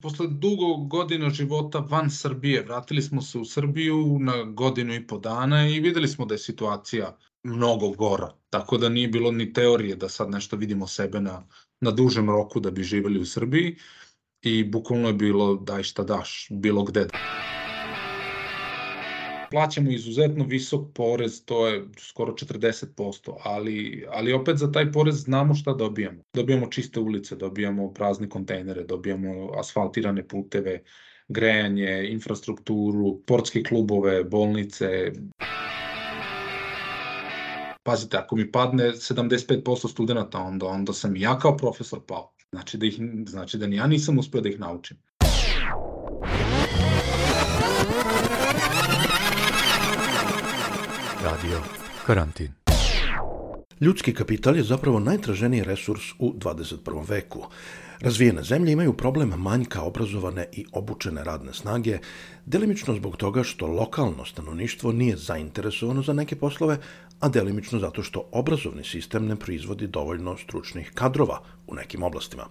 Posle dugo godina života van Srbije, vratili smo se u Srbiju na godinu i po dana i videli smo da je situacija mnogo gora. Tako da nije bilo ni teorije da sad nešto vidimo sebe na, na dužem roku da bi živeli u Srbiji i bukvalno je bilo daj šta daš, bilo gde. Plaćamo izuzetno visok porez, to je skoro 40%, ali, ali opet za taj porez znamo šta dobijamo. Dobijamo čiste ulice, dobijamo prazne kontejnere, dobijamo asfaltirane puteve, grejanje, infrastrukturu, sportske klubove, bolnice. Pazite, ako mi padne 75% studenta, onda, onda sam i ja kao profesor pao. Znači da, ih, znači da ni ja nisam uspeo da ih naučim. Radio Karantin. Ljudski kapital je zapravo najtraženiji resurs u 21. veku. Razvijene zemlje imaju problem manjka obrazovane i obučene radne snage, delimično zbog toga što lokalno stanovništvo nije zainteresovano za neke poslove, a delimično zato što obrazovni sistem ne proizvodi dovoljno stručnih kadrova u nekim oblastima.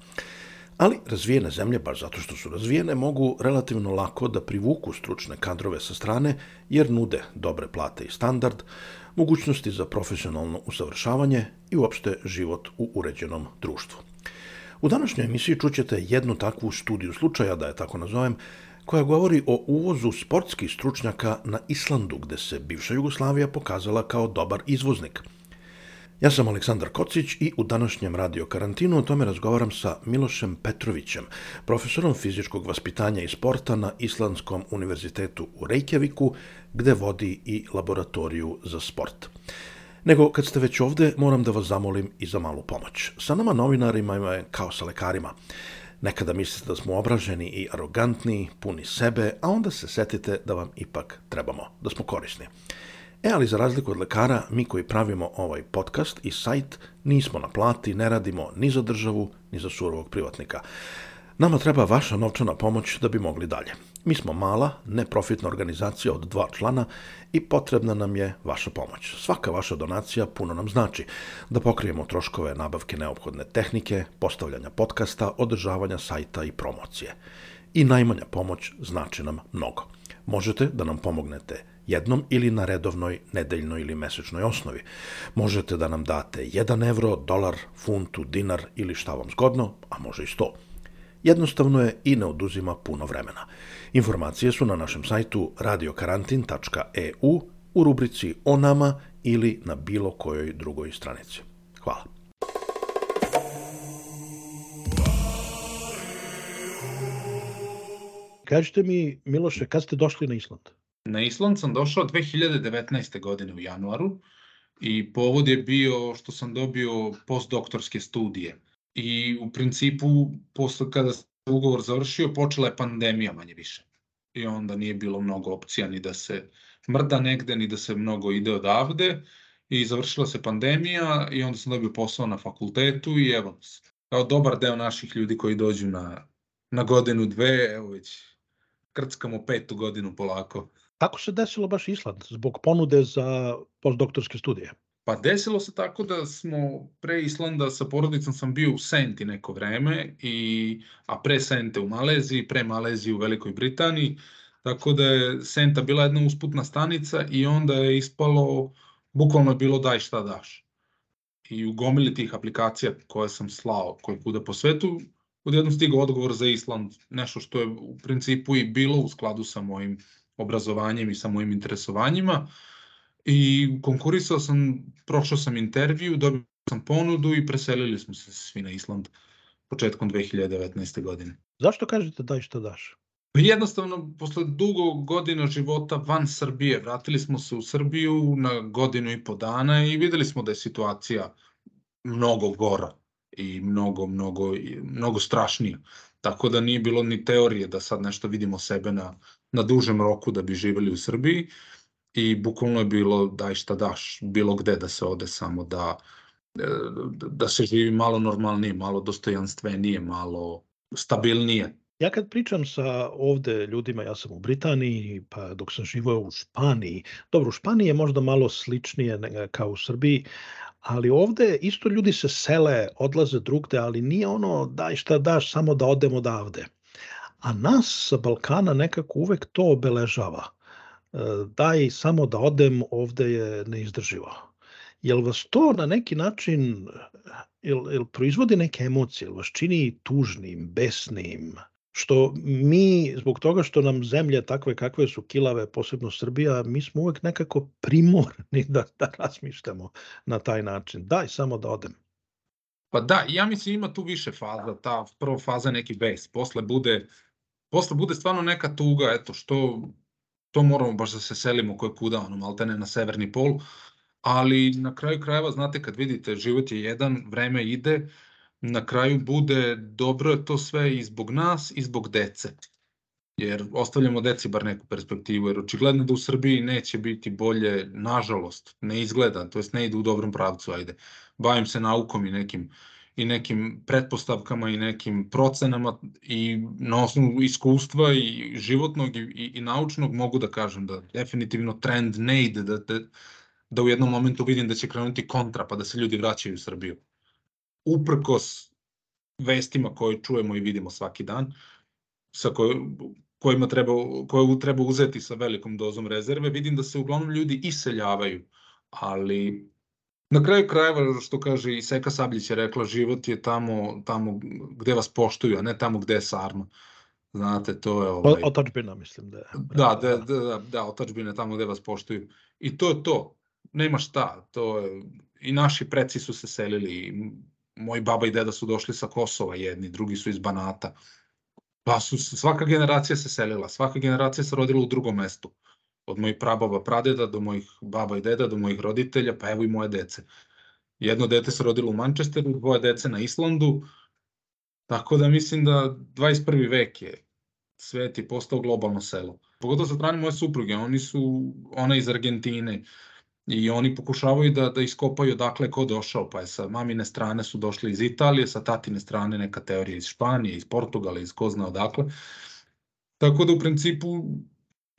Ali razvijene zemlje, baš zato što su razvijene, mogu relativno lako da privuku stručne kadrove sa strane, jer nude dobre plate i standard, mogućnosti za profesionalno usavršavanje i uopšte život u uređenom društvu. U današnjoj emisiji čućete jednu takvu studiju slučaja, da je tako nazovem, koja govori o uvozu sportskih stručnjaka na Islandu, gde se bivša Jugoslavija pokazala kao dobar izvoznik. Ja sam Aleksandar Kocić i u današnjem radio karantinu o tome razgovaram sa Milošem Petrovićem, profesorom fizičkog vaspitanja i sporta na Islandskom univerzitetu u Reykjaviku, gde vodi i laboratoriju za sport. Nego, kad ste već ovde, moram da vas zamolim i za malu pomoć. Sa nama novinarima je kao sa lekarima. Nekada mislite da smo obraženi i arogantni, puni sebe, a onda se setite da vam ipak trebamo, da smo korisni. E, ali za razliku od lekara, mi koji pravimo ovaj podcast i sajt, nismo na plati, ne radimo ni za državu, ni za surovog privatnika. Nama treba vaša novčana pomoć da bi mogli dalje. Mi smo mala, neprofitna organizacija od dva člana i potrebna nam je vaša pomoć. Svaka vaša donacija puno nam znači da pokrijemo troškove nabavke neophodne tehnike, postavljanja podcasta, održavanja sajta i promocije. I najmanja pomoć znači nam mnogo. Možete da nam pomognete jednom ili na redovnoj nedeljnoj ili mesečnoj osnovi. Možete da nam date 1 evro, dolar, funtu, dinar ili šta vam zgodno, a može i 100. Jednostavno je i ne oduzima puno vremena. Informacije su na našem sajtu radiokarantin.eu u rubrici o nama ili na bilo kojoj drugoj stranici. Hvala. Kažite mi, Miloše, kad ste došli na Island? Na Island sam došao 2019. godine u januaru i povod je bio što sam dobio postdoktorske studije. I u principu, posle kada se ugovor završio, počela je pandemija manje više. I onda nije bilo mnogo opcija ni da se mrda negde, ni da se mnogo ide odavde. I završila se pandemija i onda sam dobio posao na fakultetu i evo nas. Kao dobar deo naših ljudi koji dođu na, na godinu, dve, evo već krckamo petu godinu polako. Kako se desilo baš Island zbog ponude za postdoktorske studije? Pa desilo se tako da smo pre Islanda sa porodicom sam bio u Senti neko vreme, i, a pre Sente u Maleziji, pre Maleziji u Velikoj Britaniji, tako da je Senta bila jedna usputna stanica i onda je ispalo, bukvalno je bilo daj šta daš. I u gomili tih aplikacija koje sam slao, koje kuda po svetu, odjednom stigao odgovor za Island, nešto što je u principu i bilo u skladu sa mojim obrazovanjem i sa mojim interesovanjima. I konkurisao sam, prošao sam intervju, dobio sam ponudu i preselili smo se svi na Island početkom 2019. godine. Zašto kažete daj što daš? Pa jednostavno, posle dugo godina života van Srbije, vratili smo se u Srbiju na godinu i po dana i videli smo da je situacija mnogo gora i mnogo, mnogo, mnogo strašnija. Tako da nije bilo ni teorije da sad nešto vidimo sebe na, na dužem roku da bi živeli u Srbiji i bukvalno je bilo daj šta daš, bilo gde da se ode samo da, e, da se živi malo normalnije, malo dostojanstvenije, malo stabilnije. Ja kad pričam sa ovde ljudima, ja sam u Britaniji, pa dok sam živao u Španiji, dobro, u Španiji je možda malo sličnije kao u Srbiji, ali ovde isto ljudi se sele, odlaze drugde, ali nije ono daj šta daš samo da odemo odavde. A nas sa Balkana nekako uvek to obeležava. E, daj samo da odem, ovde je neizdrživo. Jel vas to na neki način, jel, jel proizvodi neke emocije, jel vas čini tužnim, besnim, što mi, zbog toga što nam zemlje takve kakve su kilave, posebno Srbija, mi smo uvek nekako primorni da, da razmišljamo na taj način. Daj samo da odem. Pa da, ja mislim ima tu više faza. Ta prva faza neki bes, posle bude, posle bude stvarno neka tuga, eto, što to moramo baš da se selimo koje kuda, ono, maltene na severni pol, ali na kraju krajeva, znate, kad vidite, život je jedan, vreme ide, na kraju bude dobro je to sve i zbog nas i zbog dece. Jer ostavljamo deci bar neku perspektivu, jer očigledno da u Srbiji neće biti bolje, nažalost, ne izgleda, to jest ne ide u dobrom pravcu, ajde. Bavim se naukom i nekim i nekim pretpostavkama i nekim procenama i na osnovu iskustva i životnog i, i, i naučnog mogu da kažem da definitivno trend ne ide, da, da, da u jednom momentu vidim da će krenuti kontra pa da se ljudi vraćaju u Srbiju. Uprkos vestima koje čujemo i vidimo svaki dan, sa koj, kojima treba, koje treba uzeti sa velikom dozom rezerve, vidim da se uglavnom ljudi iseljavaju, ali na kraju krajeva, što kaže i Seka Sabljić je rekla, život je tamo, tamo gde vas poštuju, a ne tamo gde je sarma. Znate, to je... Ovaj... Otačbina, mislim da je. Da, da, da, da, da otačbina tamo gde vas poštuju. I to je to. Nema šta. To je... I naši preci su se selili, moji baba i deda su došli sa Kosova jedni, drugi su iz Banata. Pa su, svaka generacija se selila, svaka generacija se rodila u drugom mestu. Od mojih prababa, pradeda, do mojih baba i deda, do mojih roditelja, pa evo i moje dece. Jedno dete se rodilo u Manchesteru, dvoje dece na Islandu, tako da mislim da 21. vek je svet je postao globalno selo. Pogotovo sa strane moje supruge, oni su, ona iz Argentine, i oni pokušavaju da, da iskopaju odakle ko došao, pa je sa mamine strane su došli iz Italije, sa tatine strane neka teorija iz Španije, iz Portugala, iz ko zna odakle. Tako da u principu,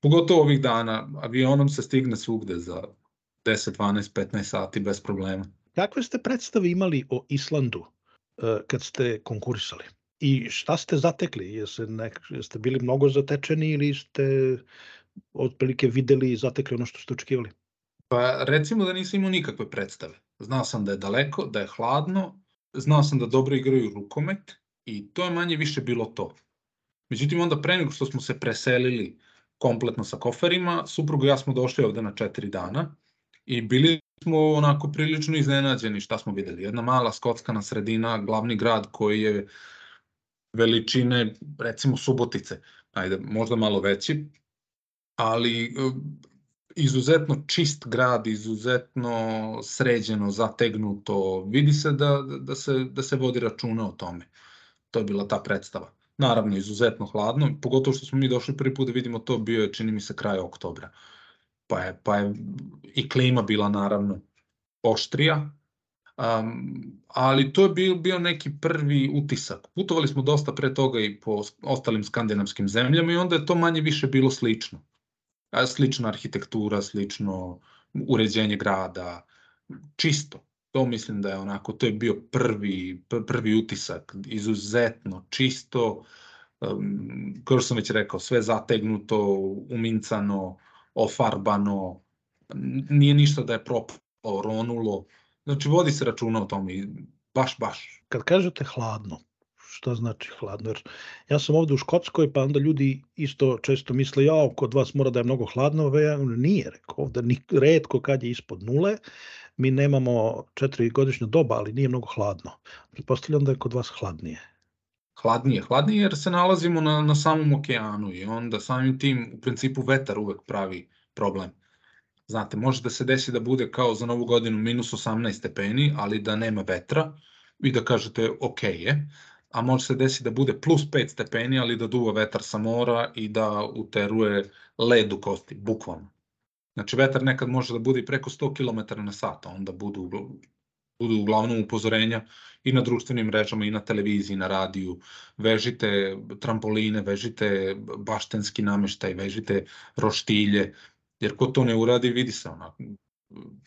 pogotovo ovih dana, avionom se stigne svugde za 10, 12, 15 sati bez problema. Kakve ste predstave imali o Islandu e, kad ste konkurisali? I šta ste zatekli? Jeste, nek, jeste bili mnogo zatečeni ili ste otprilike videli i zatekli ono što ste očekivali? Pa recimo da nisam imao nikakve predstave. Znao sam da je daleko, da je hladno, znao sam da dobro igraju rukomet i to je manje više bilo to. Međutim, onda pre nego što smo se preselili kompletno sa koferima, supruga i ja smo došli ovde na četiri dana i bili smo onako prilično iznenađeni šta smo videli. Jedna mala skockana sredina, glavni grad koji je veličine, recimo Subotice, ajde, možda malo veći, ali izuzetno čist grad, izuzetno sređeno, zategnuto. Vidi se da, da, se, da se vodi računa o tome. To je bila ta predstava. Naravno, izuzetno hladno, pogotovo što smo mi došli prvi put da vidimo to, bio je, čini mi se, kraj oktobra. Pa je, pa je i klima bila, naravno, oštrija, Um, ali to je bio, bio neki prvi utisak. Putovali smo dosta pre toga i po ostalim skandinavskim zemljama i onda je to manje više bilo slično slična arhitektura, slično uređenje grada, čisto. To mislim da je onako, to je bio prvi, prvi utisak, izuzetno čisto, um, kao što sam već rekao, sve zategnuto, umincano, ofarbano, nije ništa da je propalo, ronulo, znači vodi se računa o tome i baš, baš. Kad kažete hladno, šta znači hladno. Jer ja sam ovde u Škotskoj, pa onda ljudi isto često misle, ja, kod vas mora da je mnogo hladno, ove, nije, rekao, ovde ni, redko kad je ispod nule, mi nemamo četiri godišnja doba, ali nije mnogo hladno. Pretpostavljam da je kod vas hladnije. Hladnije, hladnije jer se nalazimo na, na samom okeanu i onda samim tim u principu vetar uvek pravi problem. Znate, može da se desi da bude kao za novu godinu minus 18 stepeni, ali da nema vetra i da kažete ok je, a može se desiti da bude plus 5 stepeni, ali da duva vetar sa mora i da uteruje led u kosti, bukvalno. Znači, vetar nekad može da bude i preko 100 km na sat, onda budu, budu uglavnom upozorenja i na društvenim mrežama, i na televiziji, i na radiju. Vežite trampoline, vežite baštenski nameštaj, vežite roštilje, jer ko to ne uradi, vidi se onako.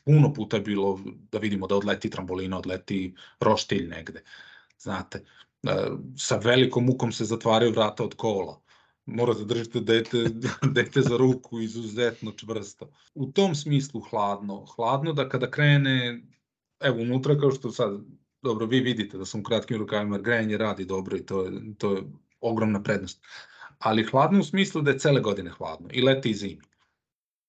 Puno puta je bilo da vidimo da odleti trambolina, odleti roštilj negde. Znate, sa velikom mukom se zatvaraju vrata od kola. Morate da držite dete, dete za ruku izuzetno čvrsto. U tom smislu hladno. Hladno da kada krene, evo unutra kao što sad, dobro, vi vidite da sam u kratkim rukavima, grejanje radi dobro i to je, to je ogromna prednost. Ali hladno u smislu da je cele godine hladno, i leti i zimi.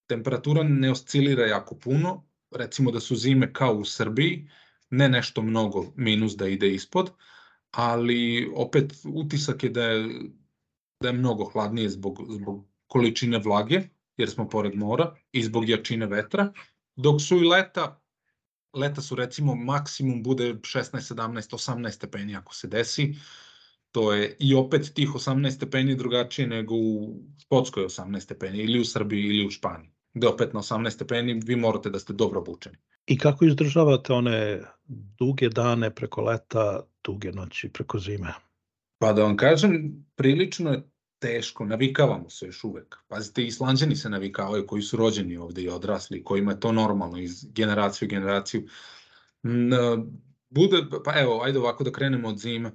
Temperatura ne oscilira jako puno, recimo da su zime kao u Srbiji, ne nešto mnogo minus da ide ispod, ali opet utisak je da je, da je mnogo hladnije zbog, zbog količine vlage, jer smo pored mora, i zbog jačine vetra, dok su i leta, leta su recimo maksimum bude 16, 17, 18 stepeni ako se desi, to je i opet tih 18 stepeni drugačije nego u Škotskoj 18 stepeni ili u Srbiji ili u Španiji gde opet na 18 stepeni vi morate da ste dobro obučeni. I kako izdržavate one duge dane preko leta, duge noći preko zime? Pa da vam kažem, prilično je teško, navikavamo se još uvek. Pazite, islanđani se navikavaju koji su rođeni ovde i odrasli, kojima je to normalno iz generacije u generaciju. Bude, pa evo, ajde ovako da krenemo od zime.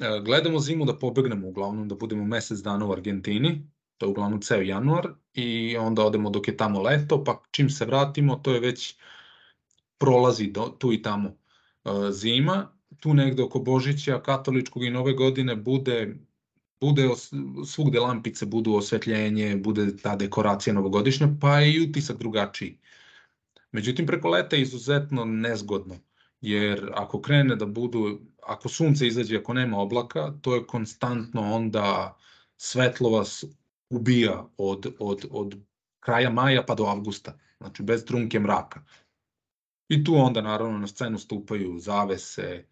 E, gledamo zimu da pobegnemo uglavnom, da budemo mesec dana u Argentini, to je uglavnom ceo januar i onda odemo dok je tamo leto, pa čim se vratimo, to je već prolazi do, tu i tamo uh, zima, tu negde oko Božića, katoličkog i nove godine bude bude svugde lampice budu osvetljenje, bude ta dekoracija novogodišnja, pa je i utisak drugačiji. Međutim, preko leta je izuzetno nezgodno, jer ako krene da budu, ako sunce izađe, ako nema oblaka, to je konstantno onda svetlo vas ubija od, od, od kraja maja pa do avgusta, znači bez trunke mraka. I tu onda naravno na scenu stupaju zavese, e,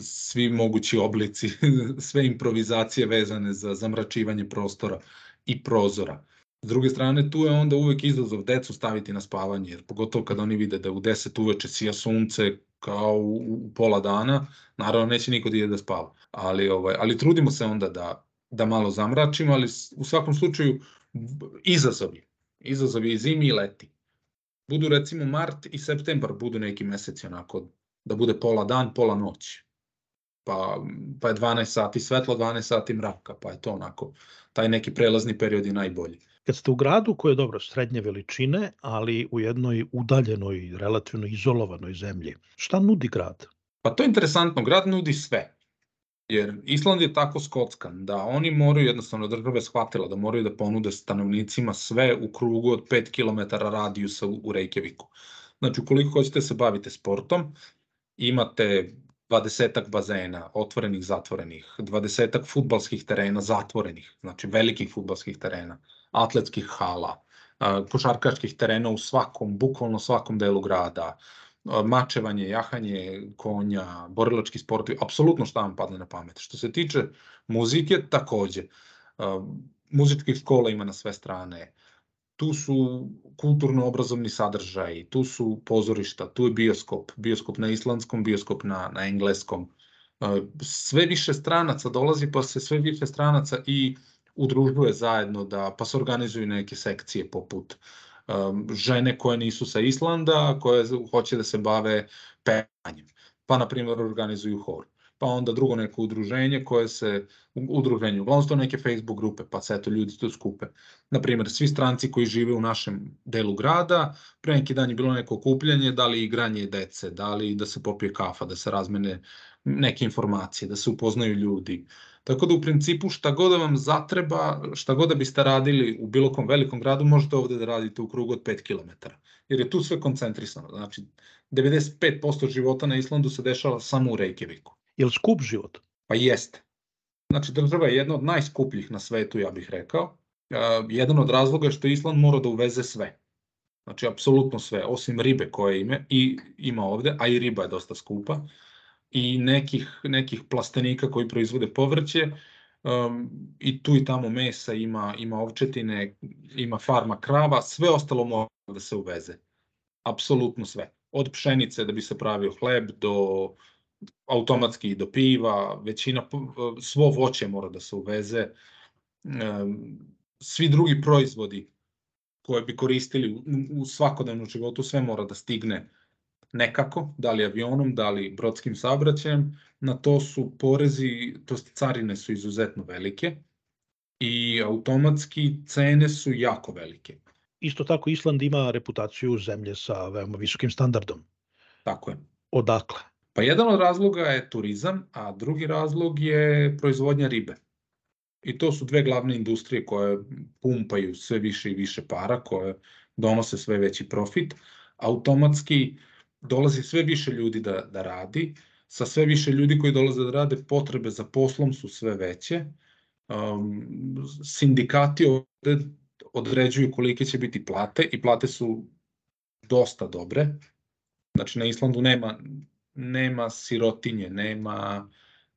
svi mogući oblici, sve improvizacije vezane za zamračivanje prostora i prozora. S druge strane, tu je onda uvek izazov decu staviti na spavanje, jer pogotovo kada oni vide da u 10 uveče sija sunce kao u, pola dana, naravno neće niko da ide da spava. Ali, ovaj, ali trudimo se onda da, da malo zamračimo, ali u svakom slučaju izazovi. Izazovi i zimi i leti. Budu recimo mart i septembar budu neki meseci onako da bude pola dan, pola noć. Pa, pa je 12 sati svetlo, 12 sati mraka, pa je to onako, taj neki prelazni period je najbolji. Kad ste u gradu koji je dobro srednje veličine, ali u jednoj udaljenoj, relativno izolovanoj zemlji, šta nudi grad? Pa to je interesantno, grad nudi sve. Jer Island je tako skockan da oni moraju jednostavno države shvatila da moraju da ponude stanovnicima sve u krugu od 5 km radijusa u Reykjaviku. Znači, ukoliko hoćete da se bavite sportom, imate 20 bazena, otvorenih, zatvorenih, 20 futbalskih terena, zatvorenih, znači velikih futbalskih terena, atletskih hala, košarkaških terena u svakom, bukvalno svakom delu grada, mačevanje, jahanje konja, borilački sportovi, apsolutno šta vam padne na pamet. Što se tiče muzike, takođe. Muzičkih škola ima na sve strane. Tu su kulturno-obrazovni sadržaji, tu su pozorišta, tu je bioskop, bioskop na islandskom, bioskop na, na engleskom. Sve više stranaca dolazi, pa se sve više stranaca i udružuje zajedno da, pa se organizuju neke sekcije poput um, žene koje nisu sa Islanda, koje hoće da se bave pevanjem. Pa, na primjer, organizuju hor. Pa onda drugo neko udruženje koje se, udruženje, uglavnom to neke Facebook grupe, pa se eto ljudi to skupe. Naprimjer, svi stranci koji žive u našem delu grada, pre neki dan je bilo neko okupljanje, da li igranje dece, da li da se popije kafa, da se razmene neke informacije, da se upoznaju ljudi, Tako da u principu šta god da vam zatreba, šta god da biste radili u bilo kom velikom gradu, možete ovde da radite u krugu od 5 km. Jer je tu sve koncentrisano. Znači, 95% života na Islandu se dešava samo u Reykjaviku. Je li skup život? Pa jeste. Znači, država je jedna od najskupljih na svetu, ja bih rekao. Uh, jedan od razloga je što Island mora da uveze sve. Znači, apsolutno sve, osim ribe koje ime, i ima ovde, a i riba je dosta skupa i nekih, nekih plastenika koji proizvode povrće um, i tu i tamo mesa, ima, ima ovčetine, ima farma krava, sve ostalo mora da se uveze. Apsolutno sve. Od pšenice da bi se pravio hleb do automatski do piva, većina, svo voće mora da se uveze, um, svi drugi proizvodi koje bi koristili u, u svakodnevnom životu, sve mora da stigne nekako, da li avionom, da li brodskim saobraćajem, na to su porezi, to carine su izuzetno velike i automatski cene su jako velike. Isto tako Island ima reputaciju zemlje sa veoma visokim standardom. Tako je. Odakle? Pa jedan od razloga je turizam, a drugi razlog je proizvodnja ribe. I to su dve glavne industrije koje pumpaju sve više i više para, koje donose sve veći profit. Automatski dolazi sve više ljudi da, da radi, sa sve više ljudi koji dolaze da rade, potrebe za poslom su sve veće. Um, sindikati ovde određuju kolike će biti plate i plate su dosta dobre. Znači na Islandu nema, nema sirotinje, nema,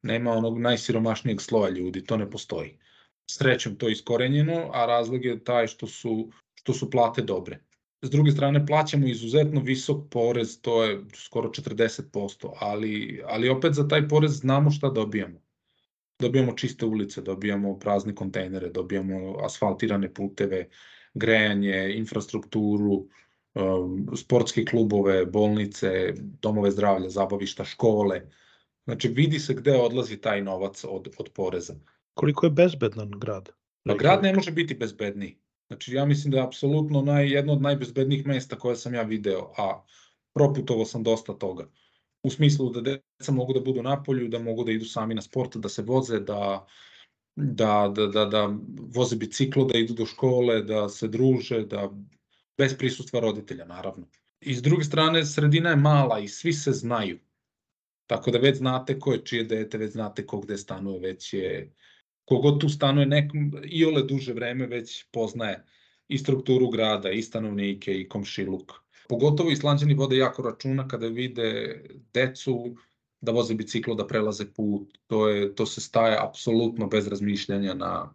nema onog najsiromašnijeg sloja ljudi, to ne postoji. Srećom to je iskorenjeno, a razlog je taj što su, što su plate dobre. S druge strane, plaćamo izuzetno visok porez, to je skoro 40%, ali, ali opet za taj porez znamo šta dobijamo. Dobijamo čiste ulice, dobijamo prazne kontejnere, dobijamo asfaltirane puteve, grejanje, infrastrukturu, sportske klubove, bolnice, domove zdravlja, zabavišta, škole. Znači, vidi se gde odlazi taj novac od, od poreza. Koliko je bezbedan grad? Pa grad ne može biti bezbedniji. Znači, ja mislim da je apsolutno naj, jedno od najbezbednijih mesta koje sam ja video, a proputovao sam dosta toga. U smislu da deca mogu da budu na polju, da mogu da idu sami na sport, da se voze, da, da, da, da, da voze biciklo, da idu do škole, da se druže, da bez prisustva roditelja, naravno. I s druge strane, sredina je mala i svi se znaju. Tako da već znate ko je čije dete, već znate ko gde stanuje, već je kogod tu stanuje nek, i ole duže vreme već poznaje i strukturu grada, i stanovnike, i komšiluk. Pogotovo islanđani vode jako računa kada vide decu da voze biciklo, da prelaze put. To, je, to se staje apsolutno bez razmišljanja na,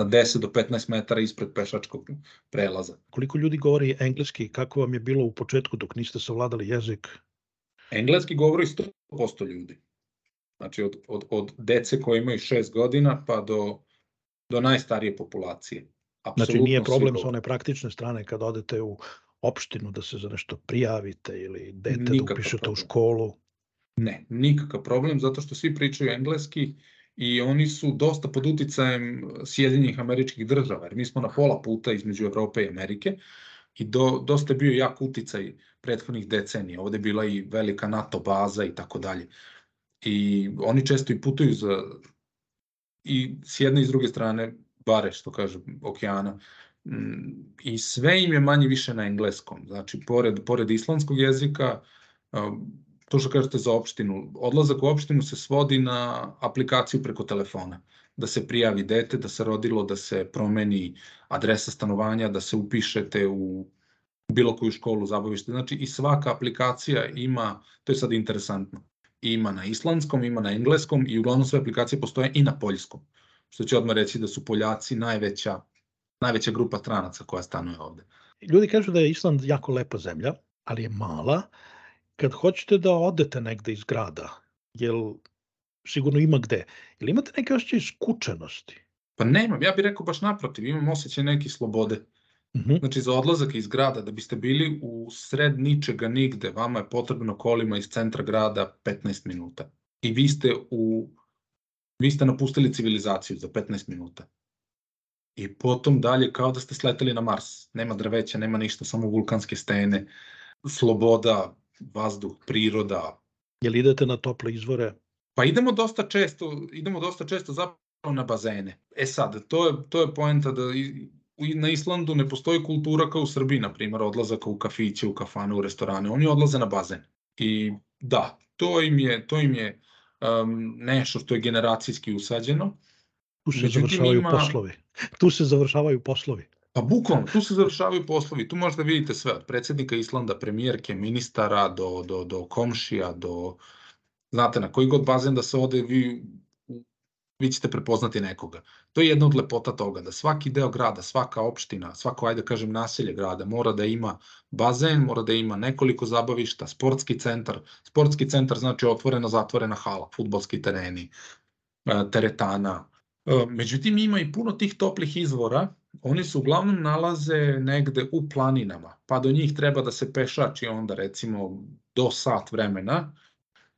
na 10 do 15 metara ispred pešačkog prelaza. Koliko ljudi govori engleski? Kako vam je bilo u početku dok niste savladali jezik? Engleski govori 100% ljudi. Znači od, od, od dece koje imaju 6 godina pa do, do najstarije populacije. Apsolutno znači nije problem sa one praktične strane kad odete u opštinu da se za nešto prijavite ili dete da nikakav da upišete problem. u školu? Ne, nikakav problem, zato što svi pričaju engleski i oni su dosta pod uticajem Sjedinjenih američkih država, jer mi smo na pola puta između Evrope i Amerike i do, dosta je bio jak uticaj prethodnih decenija. Ovde je bila i velika NATO baza i tako dalje i oni često i putuju za i s jedne i s druge strane bare, što kaže, okeana. I sve im je manje više na engleskom. Znači, pored, pored islandskog jezika, to što kažete za opštinu, odlazak u opštinu se svodi na aplikaciju preko telefona. Da se prijavi dete, da se rodilo, da se promeni adresa stanovanja, da se upišete u bilo koju školu, zabavište. Znači, i svaka aplikacija ima, to je sad interesantno, ima na islandskom, ima na engleskom i uglavnom sve aplikacije postoje i na poljskom. Što će odmah reći da su Poljaci najveća, najveća grupa stranaca koja stanuje ovde. Ljudi kažu da je Island jako lepa zemlja, ali je mala. Kad hoćete da odete negde iz grada, jel sigurno ima gde, jel imate neke osjećaje skučenosti? Pa nemam, ja bih rekao baš naprotiv, imam osjećaj neke slobode. Mm -hmm. Znači za odlazak iz grada, da biste bili u sred ničega nigde, vama je potrebno kolima iz centra grada 15 minuta. I vi ste u vi ste napustili civilizaciju za 15 minuta. I potom dalje kao da ste sleteli na Mars. Nema drveća, nema ništa, samo vulkanske stene, sloboda, vazduh, priroda. Jel idete na tople izvore? Pa idemo dosta često, idemo dosta često zapravo na bazene. E sad, to je, to je poenta da na Islandu ne postoji kultura kao u Srbiji, na primjer, odlazaka u kafiće, u kafane, u restorane. Oni odlaze na bazen. I da, to im je, to im je um, nešto što je generacijski usađeno. Tu se Međutim, završavaju ima... poslovi. Tu se završavaju poslovi. Pa bukvalno, tu se završavaju poslovi. Tu možete vidite sve, od predsjednika Islanda, premijerke, ministara, do, do, do komšija, do... Znate, na koji god bazen da se ode, vi vi ćete prepoznati nekoga. To je jedna od lepota toga, da svaki deo grada, svaka opština, svako, ajde kažem, naselje grada mora da ima bazen, mora da ima nekoliko zabavišta, sportski centar. Sportski centar znači otvorena, zatvorena hala, futbolski tereni, e, teretana. E, međutim, ima i puno tih toplih izvora, oni se uglavnom nalaze negde u planinama, pa do njih treba da se pešači onda recimo do sat vremena,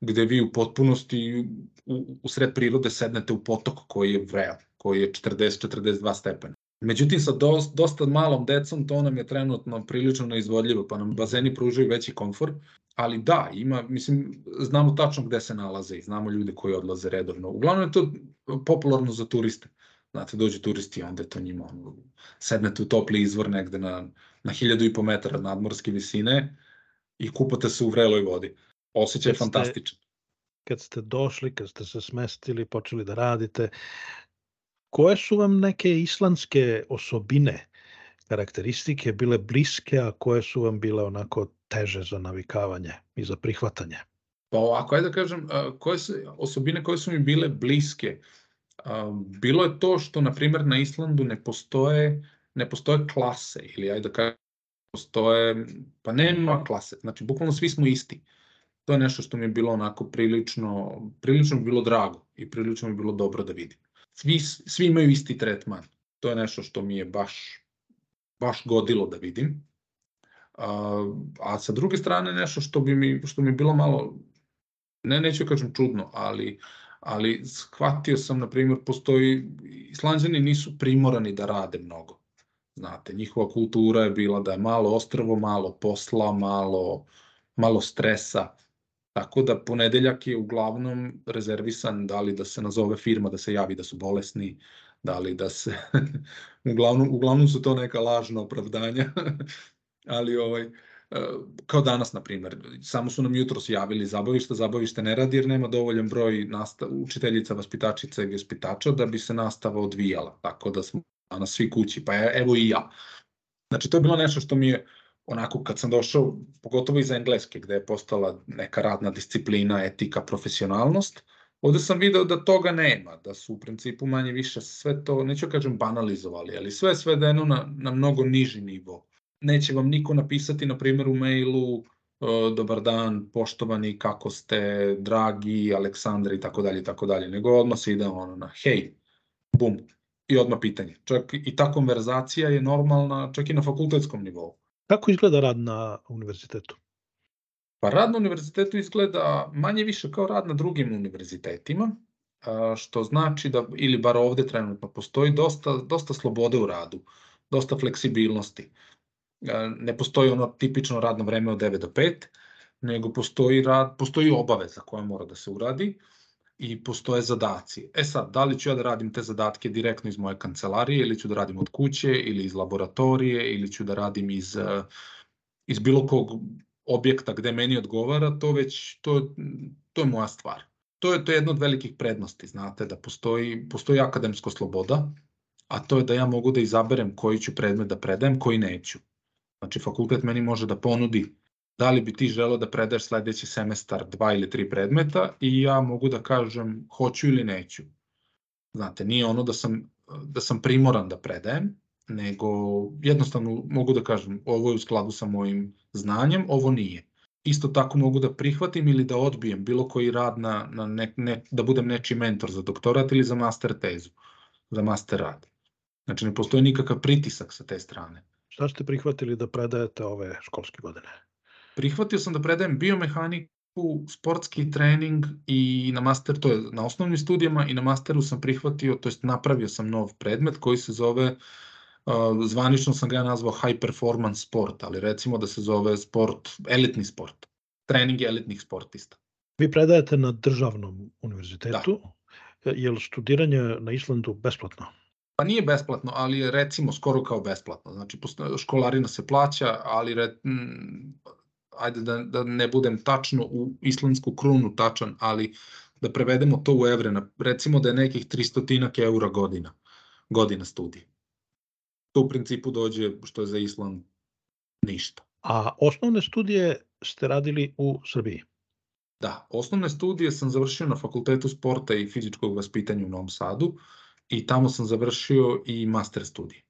gde vi u potpunosti u, u sred prirode sednete u potok koji je vreo, koji je 40-42 stepena. Međutim, sa dosta malom decom to nam je trenutno prilično neizvodljivo, pa nam bazeni pružaju veći komfor, ali da, ima, mislim, znamo tačno gde se nalaze i znamo ljude koji odlaze redovno. Uglavnom je to popularno za turiste. Znate, dođu turisti, onda je to njima, ono, sednete u topli izvor negde na, na hiljadu i po metara nadmorske visine i kupate se u vreloj vodi. Osećaj je fantastičan. Kad ste došli, kad ste se smestili, počeli da radite, koje su vam neke islandske osobine, karakteristike bile bliske, a koje su vam bile onako teže za navikavanje i za prihvatanje? Pa ovako, ajde da kažem, koje su, osobine koje su mi bile bliske, bilo je to što, na primjer, na Islandu ne postoje, ne postoje klase, ili ajde da kažem, postoje, pa nema klase, znači bukvalno svi smo isti. To je nešto što mi je bilo onako prilično, prilično bilo drago i prilično mi je bilo dobro da vidim. Svi, svi imaju isti tretman. To je nešto što mi je baš, baš godilo da vidim. A, a sa druge strane nešto što bi mi, što mi je bilo malo, ne neću da kažem čudno, ali, ali shvatio sam, na primjer, postoji, islanđani nisu primorani da rade mnogo. Znate, njihova kultura je bila da je malo ostrvo, malo posla, malo, malo stresa. Tako da ponedeljak je uglavnom rezervisan da li da se nazove firma, da se javi da su bolesni, da li da se... uglavnom, uglavnom su to neka lažna opravdanja, ali ovaj, kao danas, na primjer, samo su nam jutro javili zabavište, zabavište ne radi jer nema dovoljan broj nasta, učiteljica, vaspitačica i vaspitača da bi se nastava odvijala, tako da smo danas svi kući, pa evo i ja. Znači, to je bilo nešto što mi je onako kad sam došao, pogotovo iz engleske, gde je postala neka radna disciplina, etika, profesionalnost, ovde sam video da toga nema, da su u principu manje više sve to, neću da kažem banalizovali, ali sve je svedeno na, na mnogo niži nivo. Neće vam niko napisati, na primjer, u mailu dobar dan, poštovani, kako ste, dragi, Aleksandar i tako dalje i tako dalje, nego odmah se ide ono na hej, bum, i odmah pitanje. Čak i ta konverzacija je normalna, čak i na fakultetskom nivou. Kako izgleda rad na univerzitetu? Pa rad na univerzitetu izgleda manje više kao rad na drugim univerzitetima, što znači da, ili bar ovde trenutno, postoji dosta, dosta slobode u radu, dosta fleksibilnosti. Ne postoji ono tipično radno vreme od 9 do 5, nego postoji, rad, postoji obaveza koja mora da se uradi i postoje zadaci. E sad, da li ću ja da radim te zadatke direktno iz moje kancelarije ili ću da radim od kuće ili iz laboratorije ili ću da radim iz, eh, iz bilo kog objekta gde meni odgovara, to već, to, to je moja stvar. To je, to je jedna od velikih prednosti, znate, da postoji, postoji akademsko sloboda, a to je da ja mogu da izaberem koji ću predmet da predajem, koji neću. Znači, fakultet meni može da ponudi da li bi ti želeo da predaš sledeći semestar dva ili tri predmeta i ja mogu da kažem hoću ili neću. Znate, nije ono da sam, da sam primoran da predajem, nego jednostavno mogu da kažem ovo je u skladu sa mojim znanjem, ovo nije. Isto tako mogu da prihvatim ili da odbijem bilo koji rad na, na ne, ne, da budem nečiji mentor za doktorat ili za master tezu, za master rad. Znači ne postoji nikakav pritisak sa te strane. Šta ste prihvatili da predajete ove školske godine? prihvatio sam da predajem biomehaniku, sportski trening i na master, to je na osnovnim studijama i na masteru sam prihvatio, to jest napravio sam nov predmet koji se zove, zvanično sam ga nazvao high performance sport, ali recimo da se zove sport, elitni sport, trening elitnih sportista. Vi predajete na državnom univerzitetu, da. je li studiranje na Islandu besplatno? Pa nije besplatno, ali je recimo skoro kao besplatno. Znači, školarina se plaća, ali re, ajde da, da ne budem tačno u islandsku krunu tačan, ali da prevedemo to u evre, recimo da je nekih 300 eura godina, godina studija. To u principu dođe, što je za Island, ništa. A osnovne studije ste radili u Srbiji? Da, osnovne studije sam završio na Fakultetu sporta i fizičkog vaspitanja u Novom Sadu i tamo sam završio i master studije.